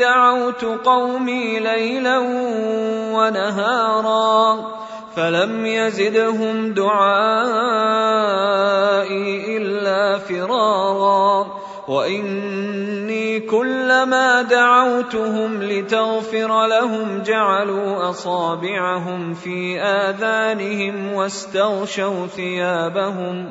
دعوت قومي ليلا ونهارا فلم يزدهم دعائي إلا فرارا وإني كلما دعوتهم لتغفر لهم جعلوا أصابعهم في آذانهم واستغشوا ثيابهم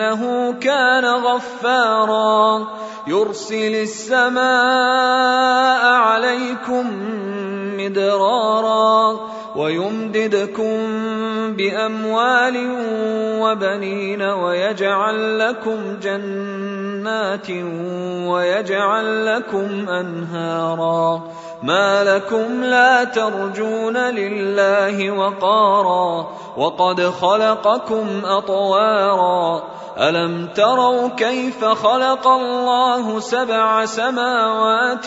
إنه كان غفارا. يرسل السماء عليكم مدرارا ويمددكم بأموال وبنين ويجعل لكم جنات ويجعل لكم أنهارا. ما لكم لا ترجون لله وقارا. وقد خلقكم أطوارا. ألم تروا كيف خلق الله سبع سماوات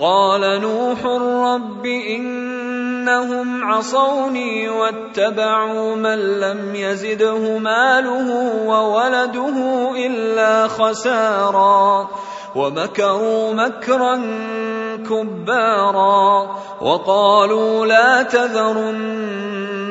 قال نوح رب إنهم عصوني واتبعوا من لم يزده ماله وولده إلا خسارا. ومكروا مكرا كبارا. وقالوا لا تذرن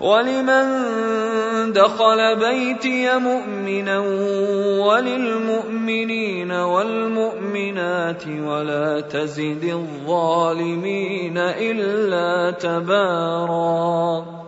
ولمن دخل بيتي مؤمنا وللمؤمنين والمؤمنات ولا تزد الظالمين إلا تبارا